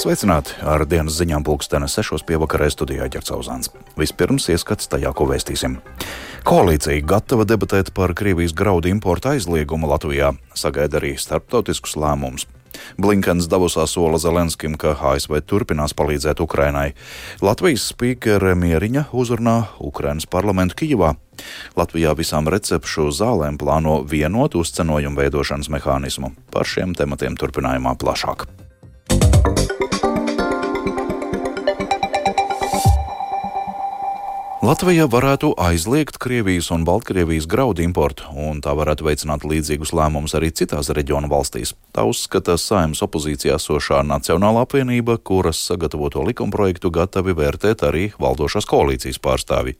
Sveicināti ar dienas ziņām pulkstenes 6. pievakarē studijā Ģercauzāns. Vispirms ieskats tajā, ko vēstīsim. Koalīcija gatava debatēt par Krievijas graudu importu aizliegumu Latvijā, sagaida arī starptautiskus lēmumus. Blinkens Davosā sola Zelenskim, ka ASV turpinās palīdzēt Ukrainai. Latvijas spīkere Mieriņa uzrunā Ukrainas parlamentu Kijivā. Latvijā visām recepšu zālēm plāno vienotu uzcenojumu veidošanas mehānismu. Par šiem tematiem turpinājumā plašāk. Latvija varētu aizliegt Krievijas un Baltkrievijas graudu importu, un tā varētu veicināt līdzīgus lēmumus arī citās reģionu valstīs. Tā uzskata saimnes opozīcijā sošā Nacionāla apvienība, kuras sagatavoto likumprojektu gatavi vērtēt arī valdošās koalīcijas pārstāvi.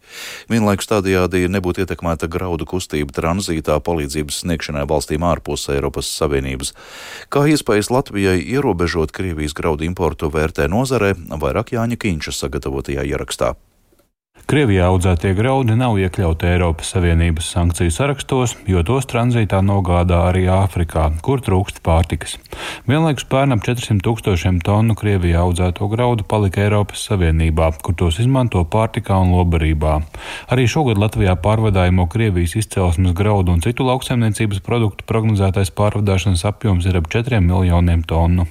Vienlaikus tādējādi nebūtu ietekmēta graudu kustība tranzītā palīdzības sniegšanai valstīm ārpus Eiropas Savienības. Kā iespējas Latvijai ierobežot Krievijas graudu importu vērtē nozarē, vairāk Jāņa Kīņša sagatavotajā ierakstā. Krievijā audzētie graudi nav iekļauti Eiropas Savienības sankciju sarakstos, jo tos tranzītā nogādā arī Āfrikā, kur trūkst pārtikas. Vienlaikus pērn ap 400 tūkstošiem tonu Krievijā audzēto graudu palika Eiropas Savienībā, kur tos izmanto pārtikā un lobarībā. Arī šogad Latvijā pārvadājumu Krievijas izcelsmes graudu un citu lauksaimniecības produktu prognozētais pārvadāšanas apjoms ir ap 4 miljoniem tonu.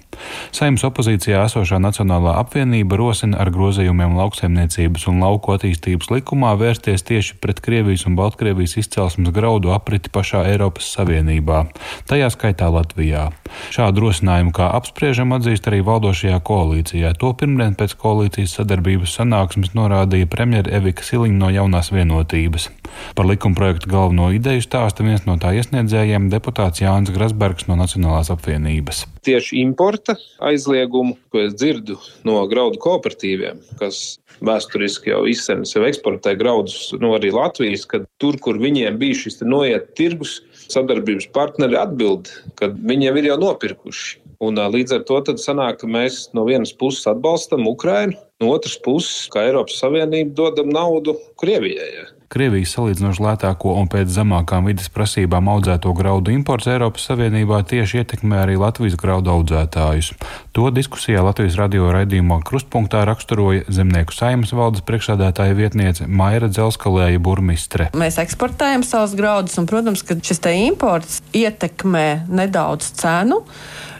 Saimnes opozīcijā esošā Nacionālā apvienība rosina ar grozījumiem lauksaimniecības un lauku attīstības likumā vērsties tieši pret Krievijas un Baltkrievijas izcelsmes graudu apriti pašā Eiropas Savienībā, tajā skaitā Latvijā. Šādu rosinājumu kā apspriežam atzīst arī valdošajā koalīcijā. To pirmdien pēc koalīcijas sadarbības sanāksmes norādīja premjera Evika Siliņa no jaunās vienotības. Par likumprojektu galveno ideju stāsta viens no tā iesniedzējiem - deputāts Jānis Grasbergs no Nacionālās apvienības. Tieši importa aizliegumu, ko es dzirdu no graudu kooperatīviem, kas vēsturiski jau izsēma sev eksportē graudus no nu, arī Latvijas, kad tur, kur viņiem bija šis noiet tirgus, sadarbības partneri atbild, ka viņiem ir jau nopirkuši. Un, līdz ar to sanāk, ka mēs no vienas puses atbalstam Ukrainu, no otras puses, kā Eiropas Savienība, dodam naudu Krievijai. Krievijas salīdzinoši lētāko un pēc zemākām vidas prasībām audzēto graudu imports Eiropas Savienībā tieši ietekmē arī Latvijas graudu audzētājus. To diskusijā Latvijas radio raidījumā Krustpunktā raksturoja zemnieku saimas valdes priekšsādātāja vietniece Maira Dzelskalēja burmistre. Mēs eksportējam savus graudus, un, protams, ka šis te imports ietekmē nedaudz cenu.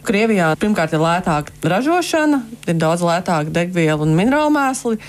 Krievijā pirmkārt ir lētāka ražošana, ir daudz lētāka degviela un minerālu mēsli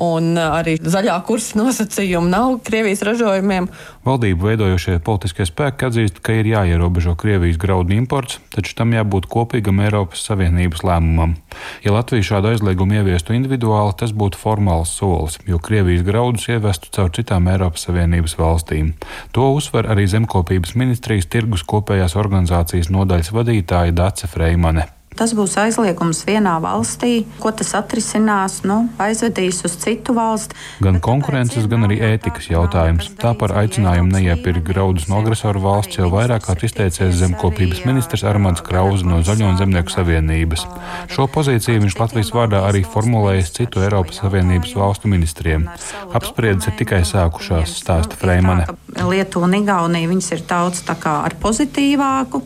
un uh, arī zaļā kursa nosacījumi nav Krievijas ražojumiem. Valdību veidojošie politiskie spēki atzīst, ka ir jāierobežo Krievijas graudu imports, taču tam jābūt kopīgam Eiropas Savienības lēmumam. Ja Latvija šādu aizliegumu ieviestu individuāli, tas būtu formāls solis, jo Krievijas graudus ievestu caur citām Eiropas Savienības valstīm. To uzsver arī Zemkopības ministrijas tirgus kopējās organizācijas nodaļas vadītāja Dace Freimane. Tas būs aizliegums vienā valstī, ko tas atrisinās, nu, aizvedīs uz citu valsti. Gan konkurences, gan arī ētikas jautājums. Tā par aicinājumu neiepirkt graudus no agresoru valsts jau vairāk kārt izteicies zemkopības ministrs Armāns Krauze no Zaļo un Zemnieku savienības. Šo pozīciju viņš Latvijas vārdā arī formulējis citu Eiropas Savienības valstu ministriem. Apspriedes ir tikai sākušās, stāsta Freimane. Lietuva un Igaunija ir daudz tā kā ar pozitīvāku.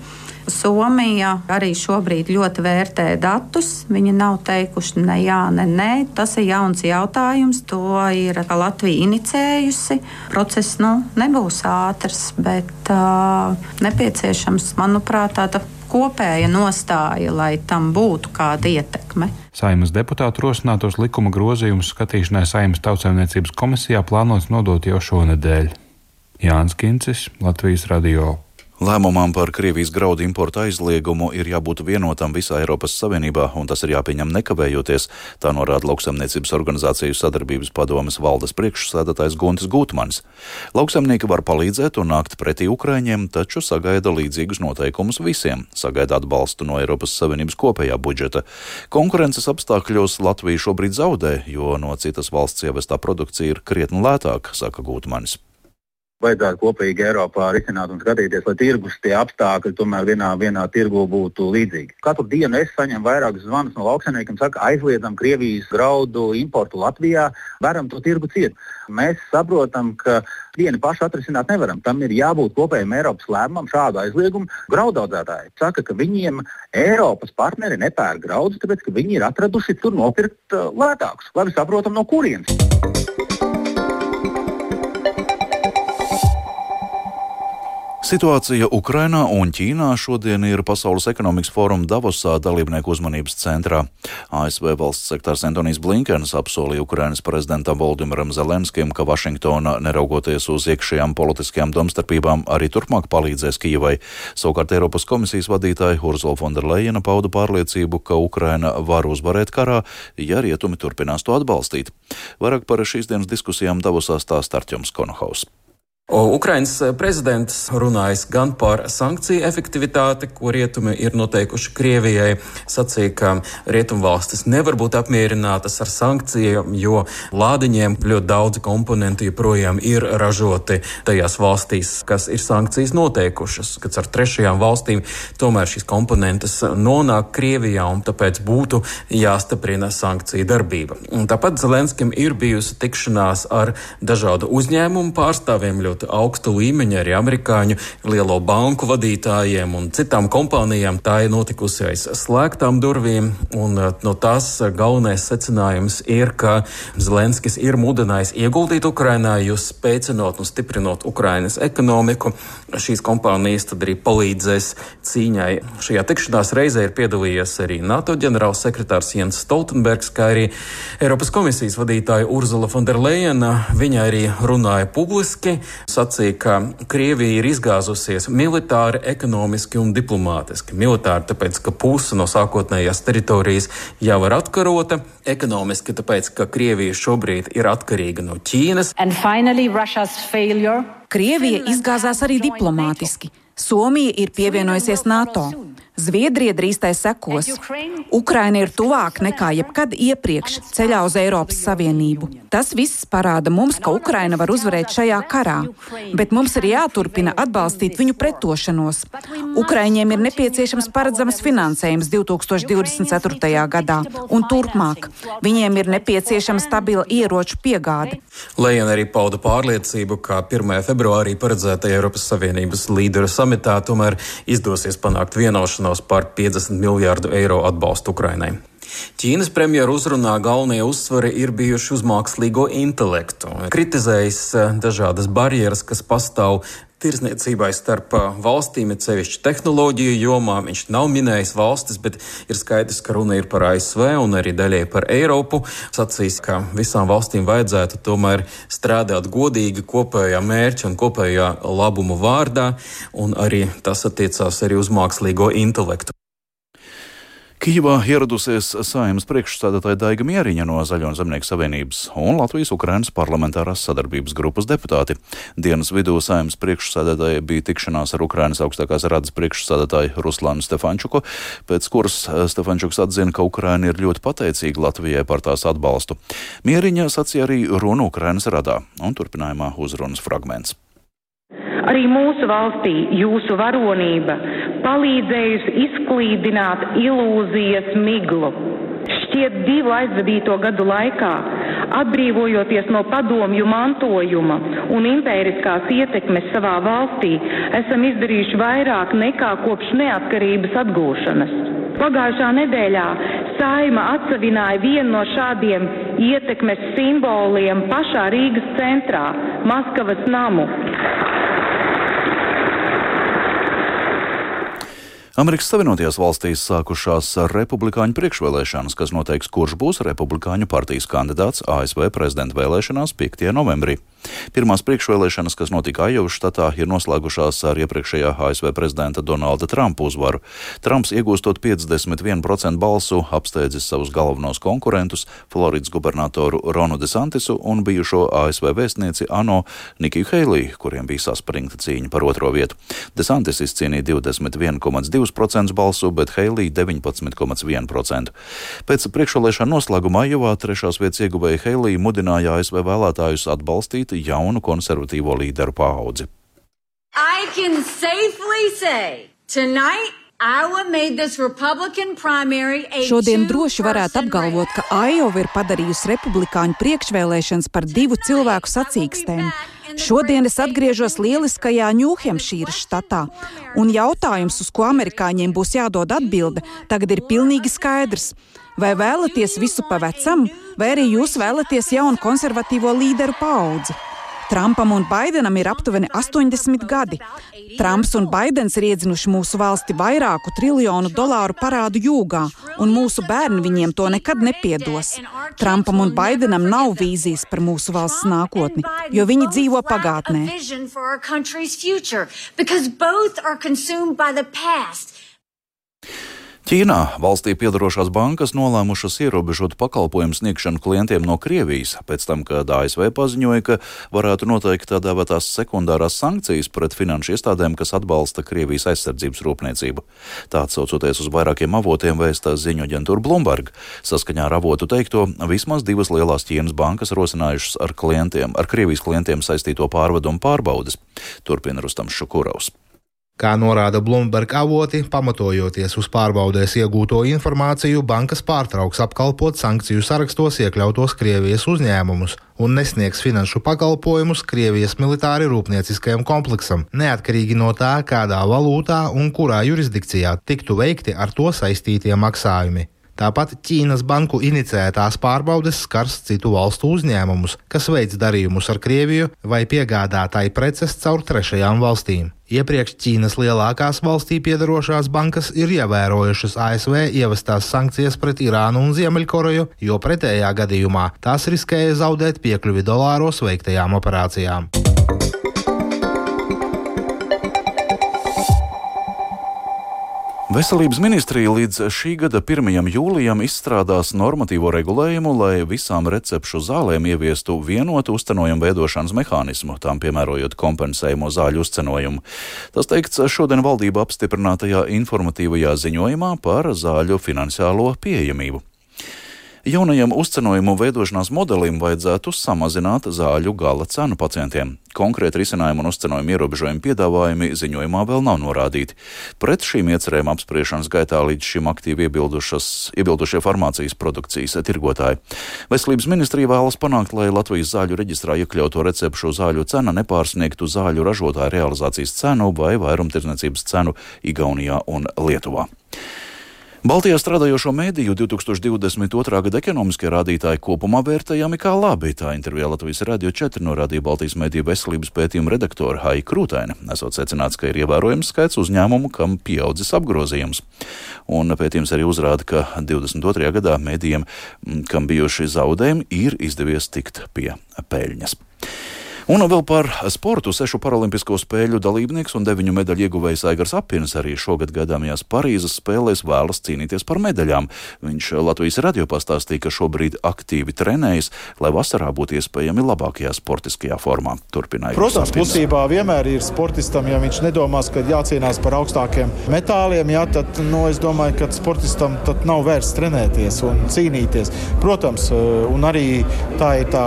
Somija arī šobrīd ļoti vērtē datus. Viņi nav teikuši ne jā, ne nē. Tas ir jauns jautājums. To ir Latvija inicējusi. Process nu, nebūs ātrs, bet uh, nepieciešams, manuprāt, tāda kopēja nostāja, lai tam būtu kāda ietekme. Saimas deputātu rosinātos likuma grozījumus skatīšanai Saimas tautsēmniecības komisijā plānots nodot jau šonadēļ. Jānis Kincis, Latvijas Radio. Lēmumam par Krievijas graudu importu aizliegumu ir jābūt vienotam visā Eiropas Savienībā, un tas ir jāpieņem nekavējoties, tā norāda Lauksaimniecības organizāciju sadarbības padomes valdes priekšsēdētājs Guntis Gutmans. Lauksaimnieki var palīdzēt un nākt pretī Ukraiņiem, taču sagaida līdzīgus noteikumus visiem, sagaida atbalstu no Eiropas Savienības kopējā budžeta. Konkurences apstākļos Latvija šobrīd zaudē, jo no citas valsts ievestā produkcija ir krietni lētāka, saka Gutmans. Vajadzētu kopīgi Eiropā risināt un skatīties, lai tirgus tie apstākļi tomēr vienā, vienā tirgu būtu līdzīgi. Katru dienu es saņemu vairākus zvanus no lauksaimniekiem, saka, aizliedzam Krievijas graudu importu Latvijā, varam to tirgu ciet. Mēs saprotam, ka vieni paši atrisināt nevaram. Tam ir jābūt kopējam Eiropas lēmumam, šādu aizliegumu. Graudaudzētāji saka, ka viņiem Eiropas partneri nepērk graudus, tāpēc ka viņi ir atraduši tur nopirkt uh, lētākus. Labi saprotam, no kurienes. Situācija Ukrainā un Ķīnā šodien ir Pasaules ekonomikas fóruma Davosā dalībnieku uzmanības centrā. ASV valsts sektārs Antonijs Blinkens apsolīja Ukrainas prezidentam Voldimiram Zelenskim, ka Vašingtona, neraugoties uz iekšējām politiskajām domstarpībām, arī turpmāk palīdzēs Kijavai. Savukārt Eiropas komisijas vadītāja Urzula Fonderleina pauda pārliecību, ka Ukraina var uzvarēt karā, ja rietumi turpinās to atbalstīt. Vairāk par šīs dienas diskusijām Davosā stāsta Arķoms Konohaus. Ukrainas eh, prezidents runājis gan par sankciju efektivitāti, ko rietumi ir noteikuši Krievijai, sacīja, ka rietumvalstis nevar būt apmierinātas ar sankcijām, jo lādiņiem ļoti daudzi komponenti joprojām ir ražoti tajās valstīs, kas ir sankcijas noteikušas, kad ar trešajām valstīm tomēr šīs komponentes nonāk Krievijā un tāpēc būtu jāstiprina sankciju darbība. Un tāpat Zelenskim ir bijusi tikšanās ar dažādu uzņēmumu pārstāvjiem ļoti augsta līmeņa arī amerikāņu lielo banku vadītājiem un citām kompānijām. Tā ir notikusi aiz slēgtām durvīm, un eh, no tās galvenais secinājums ir, ka Zelenskis ir mudinājis ieguldīt Ukrainā, jo spēcinot un stiprinot Ukrainas ekonomiku. Šīs kompānijas tad arī palīdzēs cīņai. Šajā tikšanās reizē ir piedalījies arī NATO ģenerālsekretārs Jens Stoltenbergs, kā arī Eiropas komisijas vadītāja Urzula Fonderleina. Viņa arī runāja publiski, sacīja, ka Krievija ir izgāzusies militāri, ekonomiski un diplomātiski. Militāri tāpēc, ka puse no sākotnējās teritorijas jau ir atkarota, ekonomiski tāpēc, ka Krievija šobrīd ir atkarīga no Ķīnas. Finally, Krievija izgāzās arī diplomātiski. Somija ir pievienojusies NATO. Zviedrija drīz tai sekos. Ukraina ir tuvāk nekā jebkad iepriekš ceļā uz Eiropas Savienību. Tas viss parāda mums, ka Ukraina var uzvarēt šajā karā, bet mums ir jāturpina atbalstīt viņu pretošanos. Ukraiņiem ir nepieciešams paredzams finansējums 2024. gadā un turpmāk. Viņiem ir nepieciešama stabila ieroču piegāde. Lējana arī pauda pārliecību, ka 1. februārī paredzētajā Eiropas Savienības līderu samitā tomēr izdosies panākt vienošanos vienošanos par 50 miljārdu eiro atbalstu Ukrainai. Ķīnas premjeru uzrunā galvenie uzsvari ir bijuši uz mākslīgo intelektu. Kritizējis eh, dažādas barjeras, kas pastāv tirzniecībai starp valstīm, ir sevišķi tehnoloģiju jomā. Viņš nav minējis valstis, bet ir skaidrs, ka runa ir par ASV un arī daļai par Eiropu. Sacīs, ka visām valstīm vajadzētu tomēr strādāt godīgi kopējā mērķa un kopējā labumu vārdā, un arī tas attiecās arī uz mākslīgo intelektu. Kīvā ieradusies saimnes priekšstādātāja Daiga Mieriņa no Zaļo un Zemnieku savienības un Latvijas-Ukrainas parlamentārās sadarbības grupas deputāti. Dienas vidū saimnes priekšstādātāja bija tikšanās ar Ukrainas augstākās radas priekšstādātāju Ruslānu Stefančuku, pēc kuras eh, Stefančuks atzina, ka Ukraina ir ļoti pateicīga Latvijai par tās atbalstu. Mieriņa sacīja arī runu Ukrainas radā un turpinājumā uzrunas fragments. Arī mūsu valstī jūsu varonība palīdzējusi izklīdināt ilūzijas miglu. Šķiet divu aizvadīto gadu laikā, atbrīvojoties no padomju mantojuma un impēriskās ietekmes savā valstī, esam izdarījuši vairāk nekā kopš neatkarības atgūšanas. Pagājušā nedēļā Saima atsavināja vienu no šādiem ietekmes simboliem pašā Rīgas centrā - Maskavas namu. Amerikas Savienotajās valstīs sākušās republikāņu priekšvēlēšanas, kas noteiks, kurš būs republikāņu partijas kandidāts ASV prezidenta vēlēšanās 5. novembrī. Pirmās priekšvēlēšanas, kas notika Ajovas štatā, ir noslēgušās ar iepriekšējā ASV prezidenta Donalda Trumpa uzvaru. Trumps iegūstot 51% balsu, apsteidzis savus galvenos konkurentus - Floridas gubernatoru Ronu DeSantisu un bijušo ASV vēstnieci Ano Nikiju Heiliju, kuriem bija saspringta cīņa par otro vietu. DeSantis izcīnīja 21,2 22% balsu, bet Heilija 19,1%. Pēc priekšvēlēšana noslēguma Ajovā trešās vietas ieguvēja Heilija mudināja ASV vēlētājus atbalstīt jaunu konservatīvo līderu paudzi. I can safely say tonight Šodien droši varētu apgalvot, ka Aiova ir padarījusi republikāņu priekšvēlēšanas par divu cilvēku sacīkstēm. Šodien es atgriežos lieliskajā Ņūhempšīras štatā, un jautājums, uz ko amerikāņiem būs jādod atbilde, tagad ir pilnīgi skaidrs. Vai vēlaties visu pa vecam, vai arī jūs vēlaties jaunu konservatīvo līderu paudzi? Trumpam un Baidenam ir aptuveni 80 gadi. Trumps un Baidens ir iedzinuši mūsu valsti vairāku triljonu dolāru parādu jūgā, un mūsu bērni viņiem to nekad nepiedos. Trumpam un Baidenam nav vīzijas par mūsu valsts nākotni, jo viņi dzīvo pagātnē. Ķīnā valstī piedarošās bankas nolēmušas ierobežot pakalpojumu sniegšanu klientiem no Krievijas, pēc tam, kad ASV paziņoja, ka varētu noteikt tā dēvētās sekundārās sankcijas pret finanšu iestādēm, kas atbalsta Krievijas aizsardzības rūpniecību. Tā atsaucoties uz vairākiem avotiem vēstā ziņu aģentūra Bloomberg. Saskaņā ar avotu teikto, vismaz divas lielās Ķīnas bankas rosinājušas ar klientiem, ar Krievijas klientiem saistīto pārvedumu pārbaudas. Turpina Rustams Šukurovs. Kā norāda Bloomberg avoti, pamatojoties uz pārbaudēs iegūto informāciju, bankas pārtrauks apkalpot sankciju sarakstos iekļautos Krievijas uzņēmumus un nesniegs finanšu pakalpojumus Krievijas militāri rūpnieciskajam kompleksam, neatkarīgi no tā, kādā valūtā un kurā jurisdikcijā tiktu veikti ar to saistītie maksājumi. Tāpat Ķīnas banku inicētās pārbaudes skars citu valstu uzņēmumus, kas veids darījumus ar Krieviju vai piegādātāju preces caur trešajām valstīm. Iepriekš Ķīnas lielākās valstī piedarošās bankas ir ievērojušas ASV ievestās sankcijas pret Irānu un Ziemeļkoreju, jo pretējā gadījumā tās riskēja zaudēt piekļuvi dolāros veiktajām operācijām. Veselības ministrija līdz šī gada 1. jūlijam izstrādās normatīvo regulējumu, lai visām recepšu zālēm ieviestu vienotu uzcenojumu veidošanas mehānismu, tām piemērojot kompensējumu zāļu uzcenojumu. Tas teikts šodien valdība apstiprinātajā informatīvajā ziņojumā par zāļu finansiālo pieejamību. Jaunajam uzcenojumu veidošanās modelim vajadzētu samazināt zāļu gala cenu pacientiem. Konkrēti risinājumu un uzcenojumu ierobežojumu piedāvājumi ziņojumā vēl nav norādīti. Pret šīm iecerēm apspriešanas gaitā līdz šim aktīvi iebildušie farmācijas produkcijas tirgotāji. Veselības ministrija vēlas panākt, lai Latvijas zāļu reģistrā iekļauto recepšu zāļu cena nepārsniegtu zāļu ražotāju realizācijas cenu vai vairumtirdzniecības cenu Igaunijā un Lietuvā. Baltijā strādājošo mēdīju 2022. gada ekonomiskie rādītāji kopumā vērtējami kā labi. Tā intervijā Latvijas Radio 4 norādīja Baltijas mēdīju veselības pētījuma redaktora Haija Krūtaina. Esot secināts, ka ir ievērojams skaits uzņēmumu, kam pieaudzis apgrozījums. Un pētījums arī uzrāda, ka 22. gadā mēdījiem, kam bijuši zaudējumi, ir izdevies tikt pie peļņas. Un vēl par sportu. Sešu paralimpisko spēļu dalībnieks un deviņu medaļu ieguvējs Aigars Apins arī šogad gaidāmajās Parīzes spēlēs vēlas cīnīties par medaļām. Viņš Latvijas radio pastāstīja, ka šobrīd aktīvi trenējas, lai vasarā būtu iespējami labākajā sportiskajā formā. Turpināja. Protams, klusībā vienmēr ir sportistam, ja viņš nedomās, ka jācīnās par augstākiem metāliem, jā, tad nu, es domāju, ka sportistam nav vērts trenēties un cīnīties. Protams, un arī tā ir tā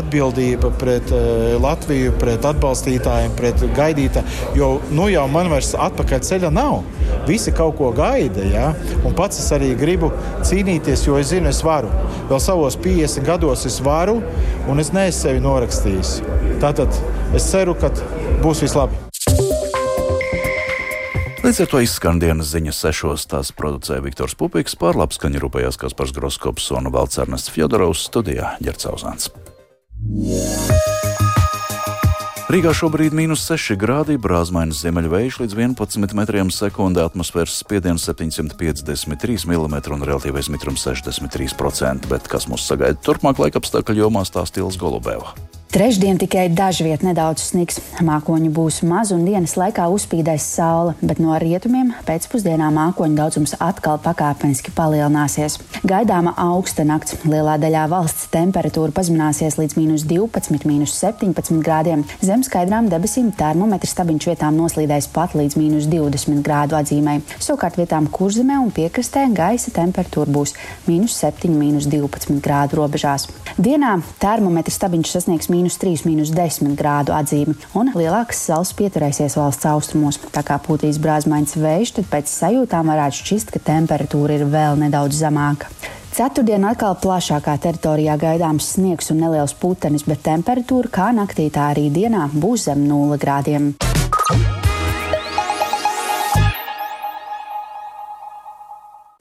atbildība pret eh, Latviju, pret atbalstītājiem, pret gaidītājiem. Jo nu jau man vairs atpakaļ ceļa nav. Visi kaut ko gaida. Ja? Un pats es arī gribu cīnīties, jo es zinu, es varu. Vēl savos 50 gados es varu, un es neesmu sevi norakstījis. Tātad es ceru, ka būs viss labi. Līdz ar to izskan dienas ziņas sešos. Tās producēja Viktors Pupiks, par labskaņu rūpējās Kaspars Groskops un Valcernes Fjodorovs studijā Ģercauzāns. Yeah. Rīgā šobrīd ir mīnus 6 grādi, brāzmainas ziemeļvējš līdz 11 metriem sekundē, atmosfēras spiediens 753 mm un relatīvais mitrums 63%. Bet kas mūs sagaida turpmāk laika apstākļu jomā stāstījis Golubēvā. Trešdien tikai dažviet nedaudz sniks. Mākoņu būs maz un dienas laikā uzspīdēs saule, bet no rietumiem pēcpusdienā mākoņu daudzums atkal pakāpeniski palielināsies. Gaidāma augsta nakts. Lielā daļā valsts temperatūra pazemināsies līdz mīnus 12, mīnus 17 grādiem. Zem skaidrām debesīm termometrs stabiņš vietām noslīdēs pat līdz mīnus 20 grādu atzīmē. Savukārt vietām kurzemē un piekrastē gaisa temperatūra būs mīnus 7, mīnus 12 grādu robežās. Dienā termometrs stabiņš sasniegs mīnus 3, mīnus 10 grādu atzīmi, un lielāks saules pieturēsies valsts austrumos. Tā kā pūtīs brāzmaiņas vējš, tad pēc sajūtām varētu šķist, ka temperatūra ir vēl nedaudz zemāka. Ceturtdien atkal plašākā teritorijā gaidāms sniegs un neliels putenis, bet temperatūra kā naktī, tā arī dienā būs zem 0 grādiem.